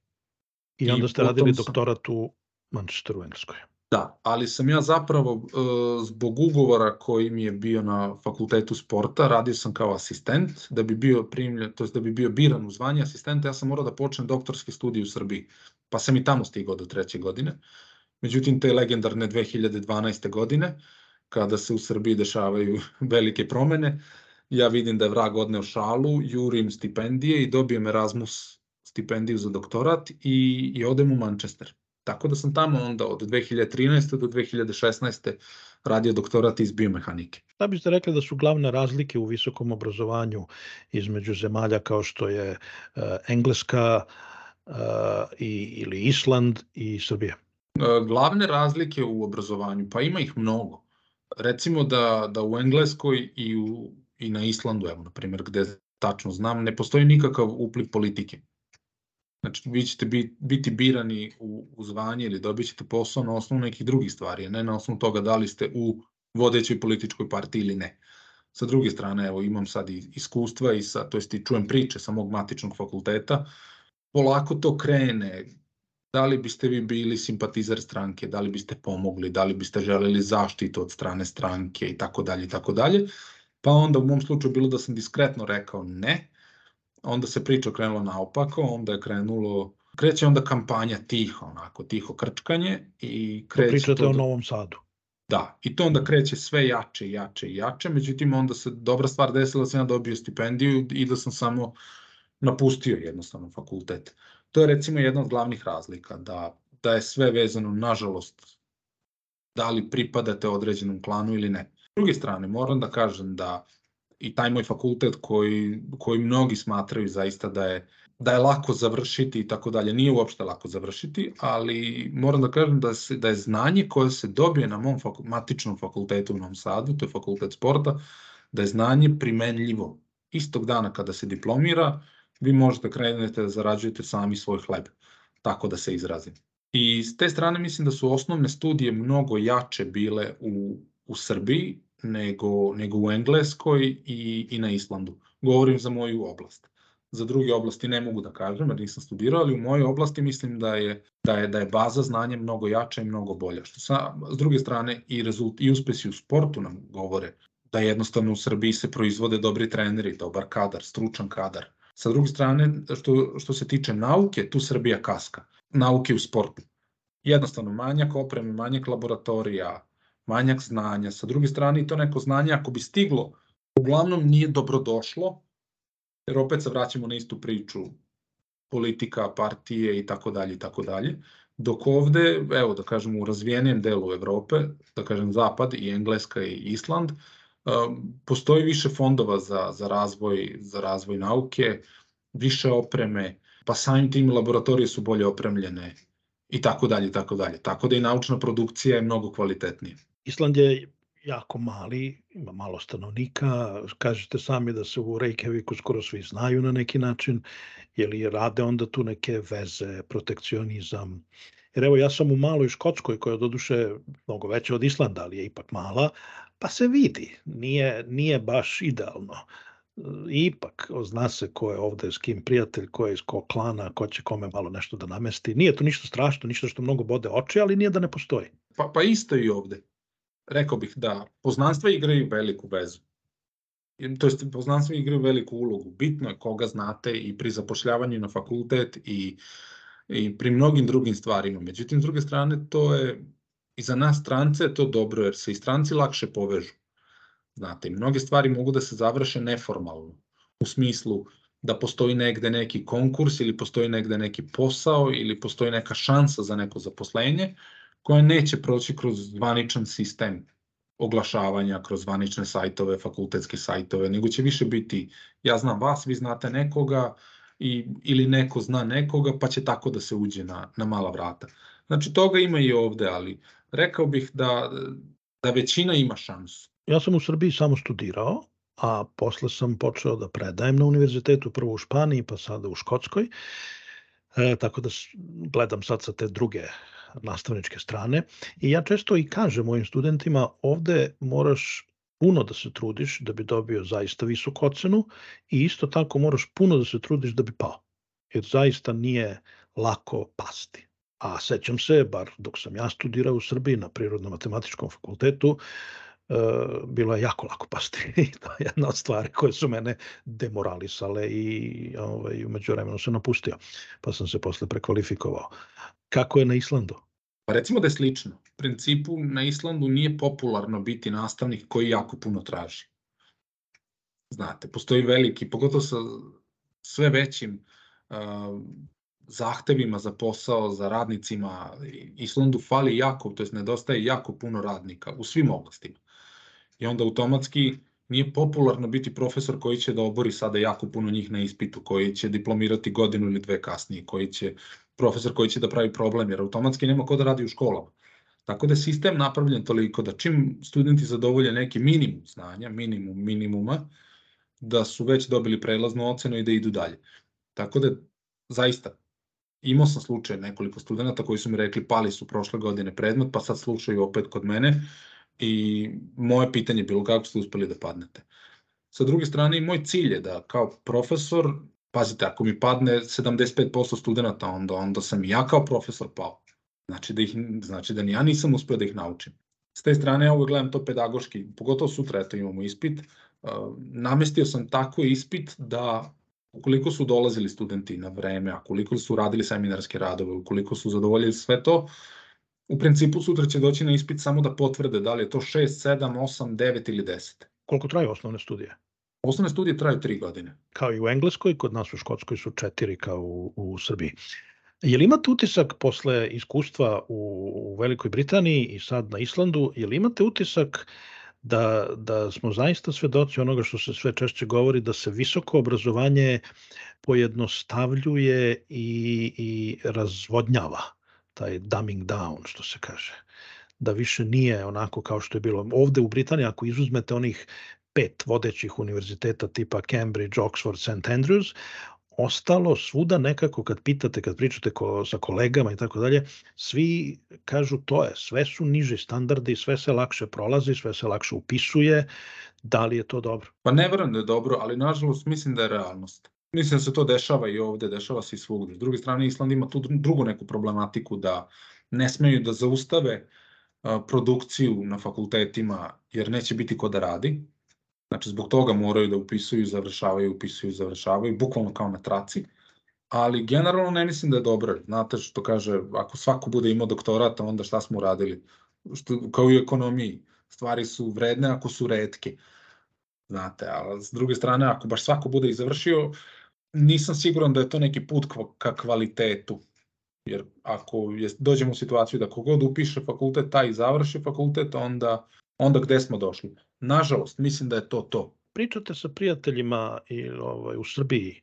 I onda ste I radili doktorat u Manchesteru u Engleskoj. Da, ali sam ja zapravo e, zbog ugovora koji mi je bio na fakultetu sporta, radio sam kao asistent, da bi bio primljen, to jest da bi bio biran u zvanje asistenta, ja sam morao da počnem doktorski studij u Srbiji, pa sam i tamo stigao do treće godine. Međutim, te legendarne 2012. godine, kada se u Srbiji dešavaju velike promene, ja vidim da je vrag odneo šalu, jurim stipendije i dobijem Erasmus stipendiju za doktorat i, i odem u Manchester. Tako da sam tamo onda od 2013. do 2016. radio doktorat iz biomehanike. Da biste rekli da su glavne razlike u visokom obrazovanju između zemalja kao što je uh, Engleska uh, i, ili Island i Srbija? Uh, glavne razlike u obrazovanju, pa ima ih mnogo. Recimo da, da u Engleskoj i, u, i na Islandu, evo, na primjer, gde tačno znam, ne postoji nikakav upliv politike. Znači, vi ćete biti birani u, u zvanje ili dobit ćete posao na osnovu nekih drugih stvari, a ne na osnovu toga da li ste u vodećoj političkoj partiji ili ne. Sa druge strane, evo, imam sad i iskustva i sa, to jest i čujem priče sa mog matičnog fakulteta, polako to krene, da li biste vi bili simpatizer stranke, da li biste pomogli, da li biste želeli zaštitu od strane stranke i tako dalje i tako dalje. Pa onda u mom slučaju bilo da sam diskretno rekao ne, onda se priča krenula naopako, onda je krenulo, kreće onda kampanja tiho, onako, tiho krčkanje i kreće... Pričate to, o Novom Sadu. Da, i to onda kreće sve jače i jače i jače, međutim onda se dobra stvar desila da sam ja dobio stipendiju i da sam samo napustio jednostavno fakultet. To je recimo jedna od glavnih razlika, da, da je sve vezano, nažalost, da li pripadate određenom klanu ili ne. Druge strane, moram da kažem da i taj moj fakultet koji, koji mnogi smatraju zaista da je da je lako završiti i tako dalje. Nije uopšte lako završiti, ali moram da kažem da, se, da je znanje koje se dobije na mom faku, matičnom fakultetu u Novom Sadu, to je fakultet sporta, da je znanje primenljivo. Istog dana kada se diplomira, vi možete krenete da zarađujete sami svoj hleb, tako da se izrazim. I s te strane mislim da su osnovne studije mnogo jače bile u, u Srbiji nego, nego u Engleskoj i, i na Islandu. Govorim za moju oblast. Za druge oblasti ne mogu da kažem, jer nisam studirao, ali u mojoj oblasti mislim da je, da je, da je baza znanja mnogo jača i mnogo bolja. Što sa, s druge strane i, rezult, i uspesi u sportu nam govore da jednostavno u Srbiji se proizvode dobri treneri, dobar kadar, stručan kadar. Sa druge strane, što, što se tiče nauke, tu Srbija kaska. Nauke u sportu. Jednostavno manjak opreme, manjak laboratorija, manjak znanja. Sa druge strane, to neko znanje, ako bi stiglo, uglavnom nije dobrodošlo, jer opet se vraćamo na istu priču politika, partije i tako dalje i tako dalje. Dok ovde, evo da kažem u razvijenijem delu Evrope, da kažem Zapad i Engleska i Island, um, postoji više fondova za, za, razvoj, za razvoj nauke, više opreme, pa samim tim laboratorije su bolje opremljene i tako dalje i tako dalje. Tako da i naučna produkcija je mnogo kvalitetnija. Island je jako mali, ima malo stanovnika, kažete sami da se u Reykjaviku skoro svi znaju na neki način, li rade onda tu neke veze, protekcionizam. Jer evo ja sam u maloj Škotskoj koja je doduše mnogo veća od Islanda, ali je ipak mala, pa se vidi, nije, nije baš idealno. Ipak zna se ko je ovde s kim prijatelj, ko je iz kog klana, ko će kome malo nešto da namesti. Nije to ništa strašno, ništa što mnogo bode oči, ali nije da ne postoji. Pa, pa isto i ovde rekao bih da poznanstva igraju veliku vezu. To jest, poznanstva igraju veliku ulogu. Bitno je koga znate i pri zapošljavanju na fakultet i, i pri mnogim drugim stvarima. Međutim, s druge strane, to je i za nas strance je to dobro, jer se i stranci lakše povežu. Znate, i mnoge stvari mogu da se završe neformalno, u smislu da postoji negde neki konkurs ili postoji negde neki posao ili postoji neka šansa za neko zaposlenje, koje neće proći kroz zvaničan sistem oglašavanja, kroz zvanične sajtove, fakultetske sajtove, nego će više biti ja znam vas, vi znate nekoga i, ili neko zna nekoga, pa će tako da se uđe na, na mala vrata. Znači, toga ima i ovde, ali rekao bih da, da većina ima šansu. Ja sam u Srbiji samo studirao, a posle sam počeo da predajem na univerzitetu, prvo u Španiji, pa sada u Škotskoj. E, tako da gledam sad sa te druge nastavničke strane i ja često i kažem mojim studentima ovde moraš puno da se trudiš da bi dobio zaista visoku ocenu i isto tako moraš puno da se trudiš da bi pao. Jer zaista nije lako pasti. A sećam se, bar dok sam ja studirao u Srbiji na Prirodno-matematičkom fakultetu, e, bilo je jako lako pasti. I to je jedna od stvari koje su mene demoralisale i ovaj, umeđu vremenu sam napustio. Pa sam se posle prekvalifikovao. Kako je na Islandu? Pa recimo da je slično. U principu na Islandu nije popularno biti nastavnik koji jako puno traži. Znate, postoji veliki, pogotovo sa sve većim uh, zahtevima za posao, za radnicima. Islandu fali jako, to jest nedostaje jako puno radnika u svim oblastima. I onda automatski nije popularno biti profesor koji će da obori sada jako puno njih na ispitu, koji će diplomirati godinu ili dve kasnije, koji će, profesor koji će da pravi problem, jer automatski nema ko da radi u školama. Tako da je sistem napravljen toliko da čim studenti zadovolje neki minimum znanja, minimum minimuma, da su već dobili prelaznu ocenu i da idu dalje. Tako da, zaista, imao sam slučaj nekoliko studenta koji su mi rekli pali su prošle godine predmet, pa sad slušaju opet kod mene i moje pitanje je bilo kako ste uspeli da padnete. Sa druge strane, moj cilj je da kao profesor, pazite, ako mi padne 75% studenta, onda, onda sam i ja kao profesor pao. Znači da, ih, znači da ni ja nisam uspeo da ih naučim. S te strane, ja uvek gledam to pedagoški, pogotovo sutra, eto imamo ispit, namestio sam tako ispit da ukoliko su dolazili studenti na vreme, a koliko su radili seminarske radove, ukoliko su zadovoljili sve to, u principu sutra će doći na ispit samo da potvrde da li je to 6, 7, 8, 9 ili 10. Koliko traju osnovne studije? Osnovne studije traju 3 godine. Kao i u Engleskoj, kod nas u Škotskoj su 4 kao u, u Srbiji. Je li imate utisak posle iskustva u, u Velikoj Britaniji i sad na Islandu, je li imate utisak da, da smo zaista svedoci onoga što se sve češće govori, da se visoko obrazovanje pojednostavljuje i, i razvodnjava, taj dumbing down, što se kaže. Da više nije onako kao što je bilo. Ovde u Britaniji, ako izuzmete onih pet vodećih univerziteta tipa Cambridge, Oxford, St. Andrews, ostalo svuda nekako kad pitate, kad pričate ko, sa kolegama i tako dalje, svi kažu to je, sve su niži standardi, sve se lakše prolazi, sve se lakše upisuje, da li je to dobro? Pa ne verujem da je dobro, ali nažalost mislim da je realnost. Mislim da se to dešava i ovde, dešava se i svugde. S druge strane, Island ima tu drugu neku problematiku da ne smeju da zaustave produkciju na fakultetima jer neće biti ko da radi, Znači, zbog toga moraju da upisuju, završavaju, upisuju, završavaju, bukvalno kao na traci. Ali generalno ne mislim da je dobro. Znate što kaže, ako svako bude imao doktorat, onda šta smo uradili? Što, kao i u ekonomiji. Stvari su vredne ako su redke. Znate, a s druge strane, ako baš svako bude i završio, nisam siguran da je to neki put ka kvalitetu. Jer ako je, dođemo u situaciju da kogod upiše fakultet, taj i završi fakultet, onda, onda gde smo došli? Nažalost, mislim da je to to. Pričate sa prijateljima i, ovaj, u Srbiji,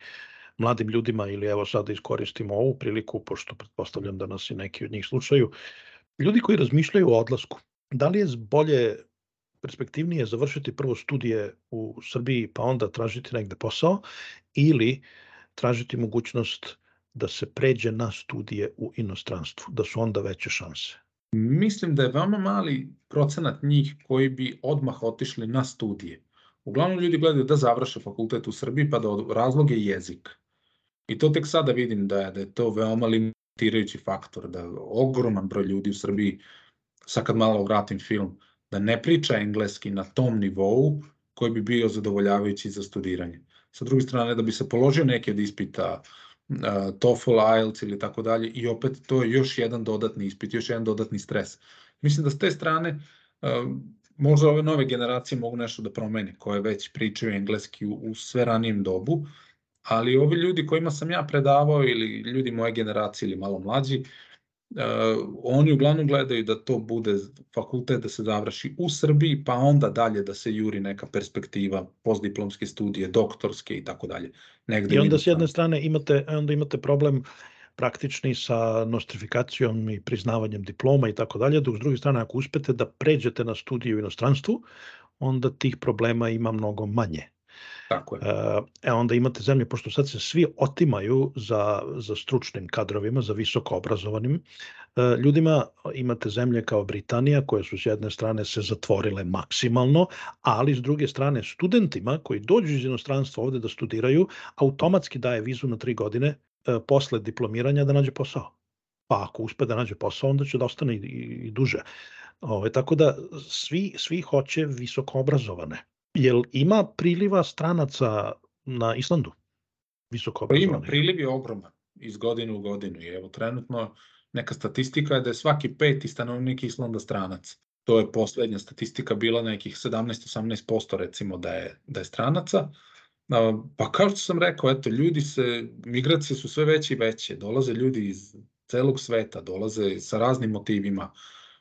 mladim ljudima ili evo sad da iskoristimo ovu priliku, pošto pretpostavljam da nas i neki od njih slušaju, ljudi koji razmišljaju o odlasku, da li je bolje perspektivnije završiti prvo studije u Srbiji pa onda tražiti negde posao ili tražiti mogućnost da se pređe na studije u inostranstvu, da su onda veće šanse? Mislim da je veoma mali procenat njih koji bi odmah otišli na studije. Uglavnom ljudi gledaju da završe fakultet u Srbiji pa da od razlog je jezik. I to tek sada vidim da je, da je to veoma limitirajući faktor, da ogroman broj ljudi u Srbiji, sad kad malo vratim film, da ne priča engleski na tom nivou koji bi bio zadovoljavajući za studiranje. Sa druge strane, da bi se položio neke od ispita, TOEFL, IELTS ili tako dalje i opet to je još jedan dodatni ispit, još jedan dodatni stres. Mislim da s te strane možda ove nove generacije mogu nešto da promene, koje već pričaju engleski u, u sve ranijem dobu, ali ovi ljudi kojima sam ja predavao ili ljudi moje generacije ili malo mlađi, uh, oni uglavnom gledaju da to bude fakultet da se završi u Srbiji, pa onda dalje da se juri neka perspektiva postdiplomske studije, doktorske i tako dalje. Negde I onda s jedne strane imate, onda imate problem praktični sa nostrifikacijom i priznavanjem diploma i tako dalje, dok s druge strane ako uspete da pređete na studiju u inostranstvu, onda tih problema ima mnogo manje. Tako je. E onda imate zemlje, pošto sad se svi otimaju za, za stručnim kadrovima, za visoko obrazovanim e, ljudima, imate zemlje kao Britanija koje su s jedne strane se zatvorile maksimalno, ali s druge strane studentima koji dođu iz inostranstva ovde da studiraju, automatski daje vizu na tri godine e, posle diplomiranja da nađe posao. Pa ako uspe da nađe posao, onda će da ostane i, i, i duže. Ove, tako da svi, svi hoće visoko obrazovane. Jel ima priliva stranaca na Islandu? Visoko pa ima, priliv je ogroman iz godine u godinu i evo trenutno neka statistika je da je svaki peti stanovnik Islanda stranac. to je poslednja statistika bila nekih 17-18% recimo da je, da je stranaca. Pa kao što sam rekao, eto, ljudi se, migracije su sve veće i veće, dolaze ljudi iz celog sveta, dolaze sa raznim motivima,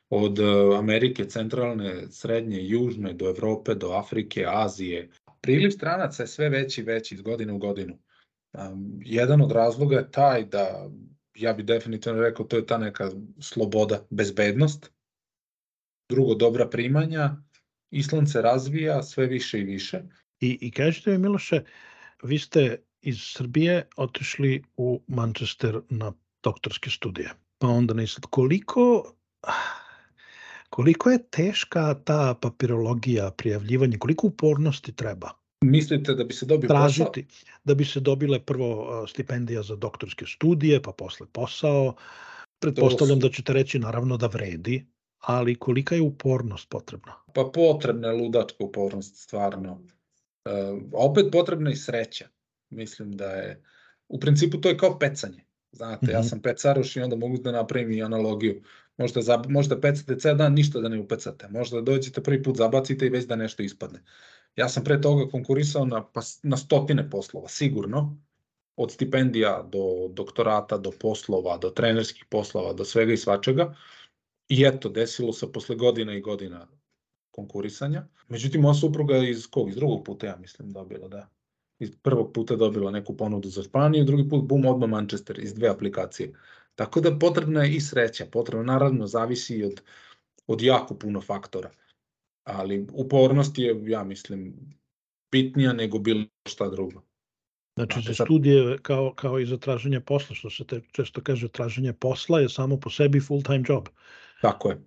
od e, Amerike, centralne, srednje, južne, do Evrope, do Afrike, Azije. Priliv stranaca je sve veći i veći iz godine u godinu. jedan od razloga je taj da, ja bih definitivno rekao, to je ta neka sloboda, bezbednost. Drugo, dobra primanja. Island se razvija sve više i više. I, i kažete mi, Miloše, vi ste iz Srbije otišli u Manchester na doktorske studije. Pa onda sad, koliko, koliko je teška ta papirologija, prijavljivanje, koliko upornosti treba? Mislite da bi se dobio tražiti, posao? Da bi se dobile prvo stipendija za doktorske studije, pa posle posao. Pretpostavljam da ćete reći naravno da vredi, ali kolika je upornost potrebna? Pa potrebna je ludačka upornost, stvarno. E, opet potrebna je sreća. Mislim da je, u principu to je kao pecanje. Znate, mm -hmm. ja mhm. sam pecaroš i onda mogu da napravim i analogiju. Možete, za, možete pecate ceo dan, ništa da ne upecate. Možda dođete prvi put, zabacite i već da nešto ispadne. Ja sam pre toga konkurisao na, pa, na stotine poslova, sigurno. Od stipendija do doktorata, do poslova, do trenerskih poslova, do svega i svačega. I eto, desilo se posle godina i godina konkurisanja. Međutim, moja supruga iz kog? Iz drugog puta, ja mislim, dobila, da. Iz prvog puta dobila neku ponudu za Španiju, drugi put, bum, odmah Manchester, iz dve aplikacije. Tako da potrebna je i sreća, potrebno, naravno, zavisi od, od jako puno faktora. Ali upornost je, ja mislim, bitnija nego bilo šta drugo. Znači, za studije kao, kao i za traženje posla, što se te, često kaže, traženje posla je samo po sebi full-time job. Tako je.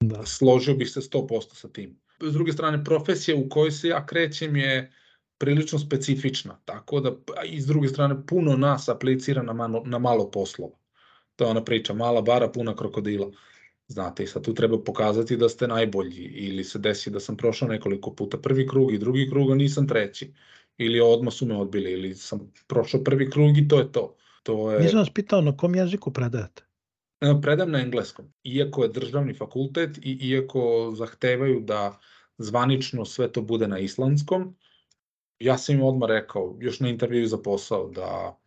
Da. Složio bih se 100% sa tim. S druge strane, profesija u kojoj se ja krećem je prilično specifična, tako da i s druge strane puno nas aplicira na malo, na malo poslova. To je ona priča, mala bara puna krokodila. Znate, i sad tu treba pokazati da ste najbolji ili se desi da sam prošao nekoliko puta prvi krug i drugi krug, a nisam treći. Ili odmah su me odbili, ili sam prošao prvi krug i to je to. to je... Nisam vas pitao na kom jeziku predajete? E, predam na engleskom, iako je državni fakultet i iako zahtevaju da zvanično sve to bude na islandskom, ja sam im odmah rekao, još na intervju za posao, da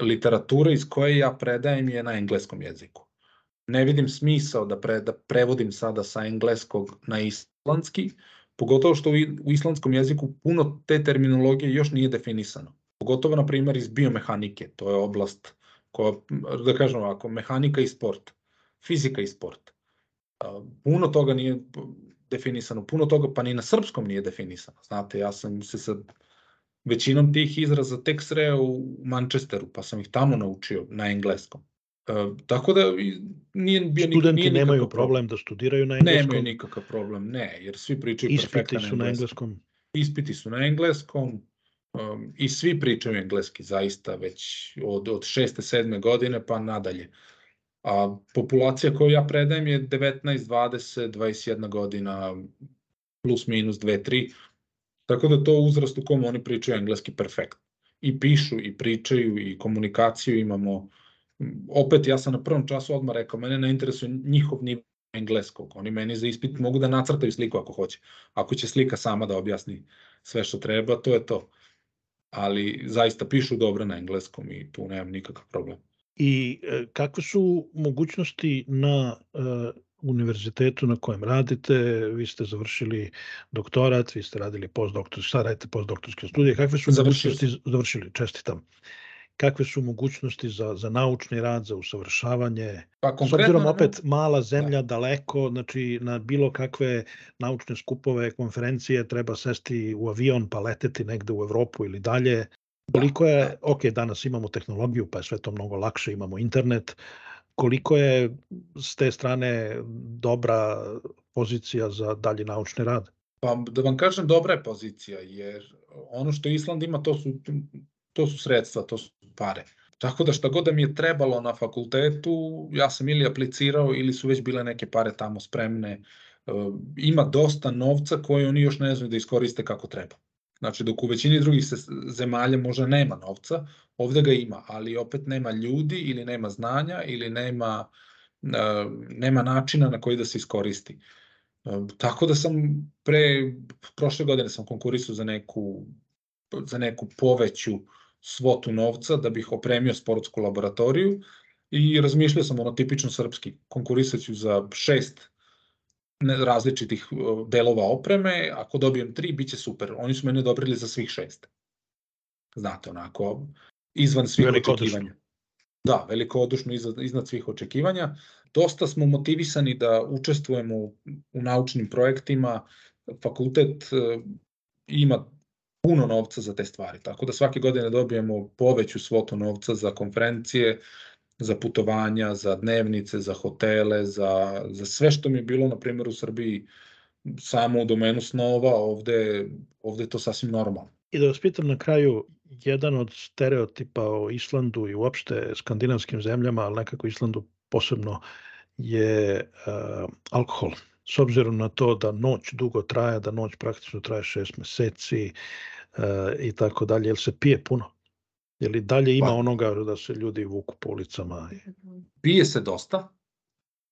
literatura iz koje ja predajem je na engleskom jeziku. Ne vidim smisao da, pre, da prevodim sada sa engleskog na islandski, pogotovo što u islandskom jeziku puno te terminologije još nije definisano. Pogotovo, na primjer, iz biomehanike, to je oblast koja, da kažem ovako, mehanika i sport, fizika i sport. Puno toga nije definisano, puno toga pa ni na srpskom nije definisano. Znate, ja sam se sa većinom tih izraza tek sreo u Manchesteru, pa sam ih tamo naučio na engleskom. E, tako da nije bio Studenti nije nemaju problem, problem da studiraju na engleskom. Nemaju nikakav problem, ne, jer svi pričaju Ispiti perfektan su na engleskom. Ispiti su na engleskom, um, i svi pričaju engleski zaista već od, od šeste, sedme godine pa nadalje. A populacija koju ja predajem je 19, 20, 21 godina, plus minus 2, 3, tako da to uzrast u kom oni pričaju engleski perfekt. I pišu, i pričaju, i komunikaciju imamo. Opet, ja sam na prvom času odmah rekao, mene ne interesuje njihov nivo engleskog. Oni meni za ispit mogu da nacrtaju sliku ako hoće. Ako će slika sama da objasni sve što treba, to je to ali zaista pišu dobro na engleskom i tu nemam nikakav problem. I e, kakve su mogućnosti na e, univerzitetu na kojem radite, vi ste završili doktorat, vi ste radili postdoktor, šta radite postdoktorske studije, kakve su završili. mogućnosti, završili, čestitam, kakve su mogućnosti za, za naučni rad, za usavršavanje? Pa, S obzirom opet mala zemlja, da. daleko, znači na bilo kakve naučne skupove, konferencije treba sesti u avion pa leteti negde u Evropu ili dalje. Koliko je, da. ok, danas imamo tehnologiju pa je sve to mnogo lakše, imamo internet, koliko je s te strane dobra pozicija za dalji naučni rad? Pa da vam kažem, dobra je pozicija, jer ono što Island ima, to su, to su sredstva, to su pare. Tako da šta god da mi je trebalo na fakultetu, ja sam ili aplicirao ili su već bile neke pare tamo spremne. Ima dosta novca koje oni još ne znaju da iskoriste kako treba. Znači, dok u većini drugih zemalja možda nema novca, ovde ga ima, ali opet nema ljudi ili nema znanja ili nema, e, nema načina na koji da se iskoristi. Tako da sam pre, prošle godine sam konkurisao za neku, za neku poveću svotu novca da bih opremio sportsku laboratoriju i razmišljao sam ono tipično srpski, konkurisaću za šest različitih delova opreme, ako dobijem tri, bit će super. Oni su mene odobrili za svih šest. Znate, onako, izvan svih Veliko očekivanja. Da, velikodušno iznad, iznad svih očekivanja. Dosta smo motivisani da učestvujemo u, u naučnim projektima. Fakultet e, ima puno novca za te stvari, tako da svake godine dobijemo poveću svotu novca za konferencije, za putovanja, za dnevnice, za hotele, za, za sve što mi je bilo, na primjer, u Srbiji samo u domenu snova, ovde, ovde je to sasvim normalno. I da vas pitam na kraju, jedan od stereotipa o Islandu i uopšte skandinavskim zemljama, ali nekako Islandu posebno, je uh, alkohol. S obzirom na to da noć dugo traje, da noć praktično traje šest meseci uh, i tako dalje, jel se pije puno? Je li dalje ima pa, onoga da se ljudi vuku po ulicama? Pije se dosta,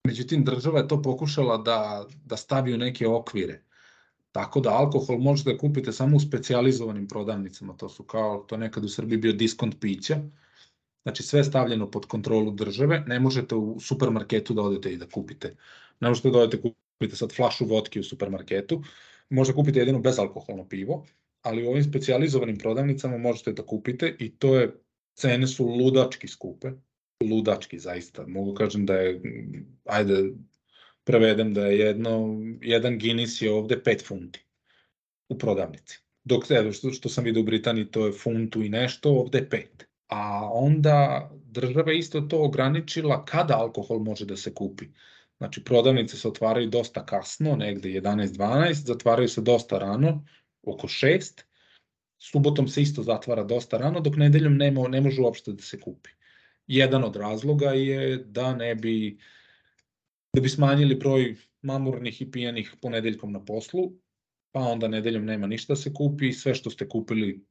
međutim država je to pokušala da, da stavi u neke okvire. Tako da alkohol možete da kupite samo u specijalizovanim prodavnicama, to su kao, to nekad u Srbiji bio diskont pića, znači sve je stavljeno pod kontrolu države, ne možete u supermarketu da odete i da kupite, ne možete da odete kupite sad flašu vodke u supermarketu, možete kupiti jedino bezalkoholno pivo, ali u ovim specijalizovanim prodavnicama možete da kupite i to je, cene su ludački skupe, ludački zaista, mogu kažem da je, ajde, prevedem da je jedno, jedan Guinness je ovde 5 funti u prodavnici. Dok, evo, što, što sam vidio u Britaniji, to je funtu i nešto, ovde je 5. A onda država isto to ograničila kada alkohol može da se kupi. Znači, prodavnice se otvaraju dosta kasno, negde 11-12, zatvaraju se dosta rano, oko 6, subotom se isto zatvara dosta rano, dok nedeljom nema, ne može uopšte da se kupi. Jedan od razloga je da ne bi da bi smanjili broj mamurnih i pijanih ponedeljkom na poslu, pa onda nedeljom nema ništa da se kupi, sve što ste kupili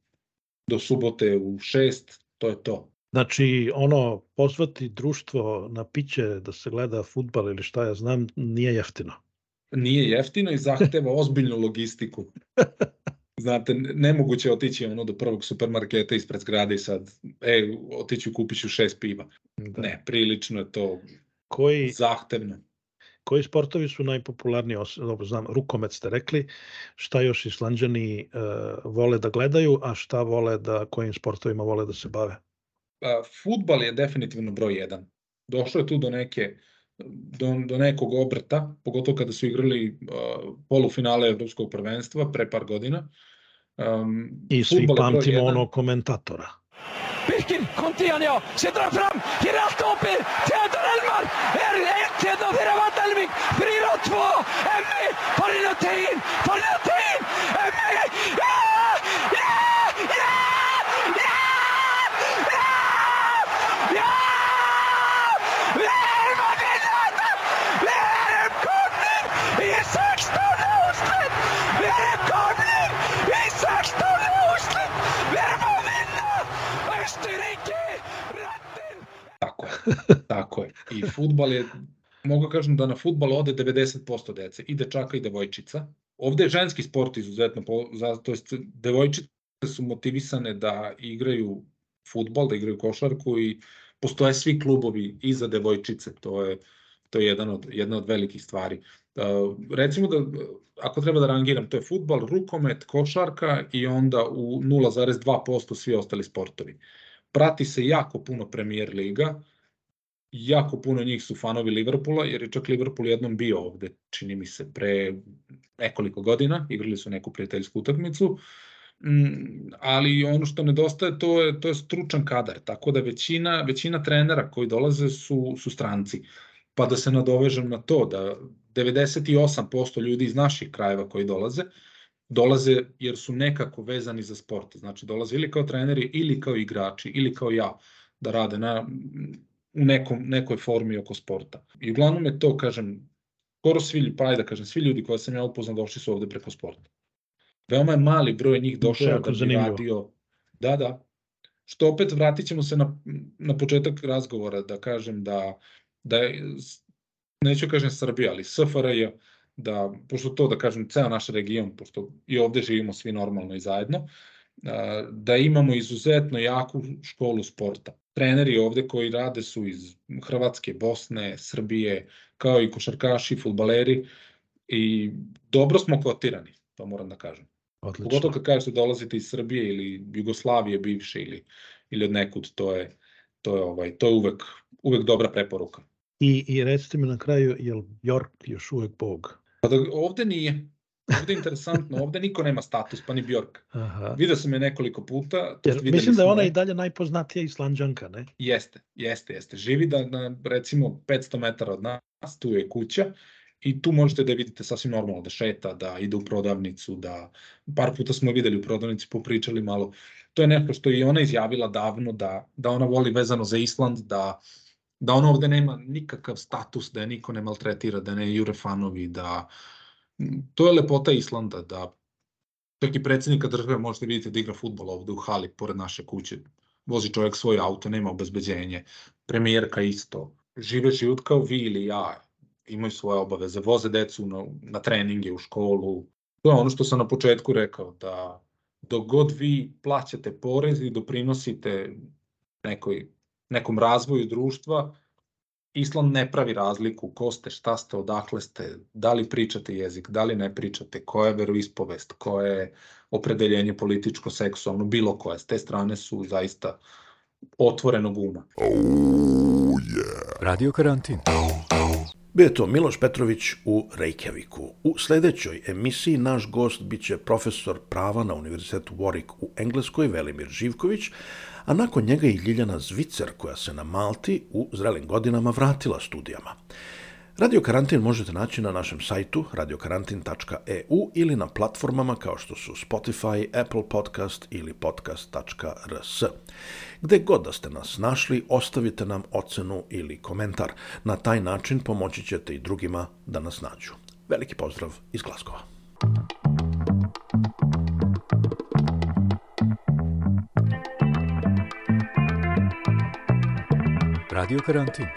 do subote u šest, to je to. Znači, ono, pozvati društvo na piće da se gleda futbal ili šta ja znam, nije jeftino. Nije jeftino i zahteva ozbiljnu logistiku. Znate, nemoguće otići ono do prvog supermarketa ispred zgrade i sad, e, otiću kupit ću šest piva. Da. Ne, prilično je to koji, zahtevno. Koji sportovi su najpopularniji, dobro znam, rukomet ste rekli, šta još islanđani uh, vole da gledaju, a šta vole da, kojim sportovima vole da se bave? Pa, futbal je definitivno broj jedan. Došlo je tu do neke do, do nekog obrta, pogotovo kada su igrali uh, polufinale evropskog prvenstva pre par godina. Um, I svi pamtimo onog komentatora. Birkin kom til han, ja. Se drar fram. Ger allt öppet. Theodor Elmar är 1-1 för Evan Delvik. 4-2. Emmy får in och in. Får in och in. Emmy! Ja! Ja! Ja! Ja! Ja! Ja! Vi är Madrid! Vi är uppkomning i 16 årslet! Vi är uppkomning i 16 årslet! Vi är på Tako je, je. I futbal je, mogu kažem da na futbal ode 90% dece, i dečaka i devojčica. Ovde je ženski sport izuzetno, to jest devojčice su motivisane da igraju futbal, da igraju košarku i postoje svi klubovi i za devojčice, to je to je jedan od, jedna od velikih stvari. Uh, recimo da, ako treba da rangiram, to je futbal, rukomet, košarka i onda u 0,2% svi ostali sportovi. Prati se jako puno Premier Liga, jako puno njih su fanovi Liverpoola, jer je čak Liverpool jednom bio ovde, čini mi se, pre nekoliko godina, igrali su neku prijateljsku utakmicu, mm, ali ono što nedostaje to je, to je stručan kadar, tako da većina, većina trenera koji dolaze su, su stranci. Pa da se nadovežem na to da 98% ljudi iz naših krajeva koji dolaze, dolaze jer su nekako vezani za sport. Znači dolaze ili kao treneri ili kao igrači ili kao ja da rade na, u nekom, nekoj formi oko sporta. I uglavnom je to, kažem, skoro svi, pa da kažem, svi ljudi koje sam ja upoznao došli su ovde preko sporta. Veoma je mali broj njih došao da bi zanimljivo. radio. Da, da. Što opet vratit ćemo se na, na početak razgovora, da kažem da, da je, neću kažem Srbija, ali SFRJ da, pošto to da kažem, ceo naš region, pošto i ovde živimo svi normalno i zajedno, da imamo izuzetno jaku školu sporta. Treneri ovde koji rade su iz Hrvatske, Bosne, Srbije, kao i košarkaši, futbaleri i dobro smo kvotirani, to moram da kažem. Odlično. Pogotovo kad kažete da dolazite iz Srbije ili Jugoslavije bivše ili, ili od nekud, to je, to je, ovaj, to je uvek, uvek dobra preporuka. I, I recite mi na kraju, je li Bjork još uvek bog? Pa da, ovde nije. Ovde je interesantno, ovde niko nema status, pa ni Bjork. Aha. Video sam je nekoliko puta. Jer, mislim da je ona i dalje najpoznatija islanđanka, ne? Jeste, jeste, jeste. Živi da, na, recimo, 500 metara od nas, tu je kuća i tu možete da vidite sasvim normalno, da šeta, da ide u prodavnicu, da par puta smo videli u prodavnici, popričali malo. To je nešto što je i ona izjavila davno, da, da ona voli vezano za Island, da da ona ovde nema nikakav status, da je niko ne maltretira, da ne jure fanovi, da to je lepota Islanda, da čak i predsednika države možete vidjeti da igra futbol ovde u hali pored naše kuće. Vozi čovjek svoj auto, nema obezbeđenje. Premijerka isto. Žive život kao vi ili ja. Imaju svoje obaveze, voze decu na, na treninge u školu. To je ono što sam na početku rekao, da dok god vi plaćate porez i doprinosite nekoj, nekom razvoju društva, Islam ne pravi razliku ko ste, šta ste, odakle ste, da li pričate jezik, da li ne pričate, koja je veroispovest, koje je opredeljenje političko, seksualno, bilo koje. S te strane su zaista otvorenog uma. Oh, yeah. Radio karantin. Bio je to Miloš Petrović u Reykjaviku. U sledećoj emisiji naš gost biće profesor prava na Univerzitetu Warwick u Engleskoj, Velimir Živković, a nakon njega i Ljiljana Zvicer koja se na Malti u zrelim godinama vratila studijama. Radio Karantin možete naći na našem sajtu radiokarantin.eu ili na platformama kao što su Spotify, Apple Podcast ili podcast.rs. Gde god da ste nas našli, ostavite nam ocenu ili komentar. Na taj način pomoći ćete i drugima da nas nađu. Veliki pozdrav iz Glaskova. Radio Karantin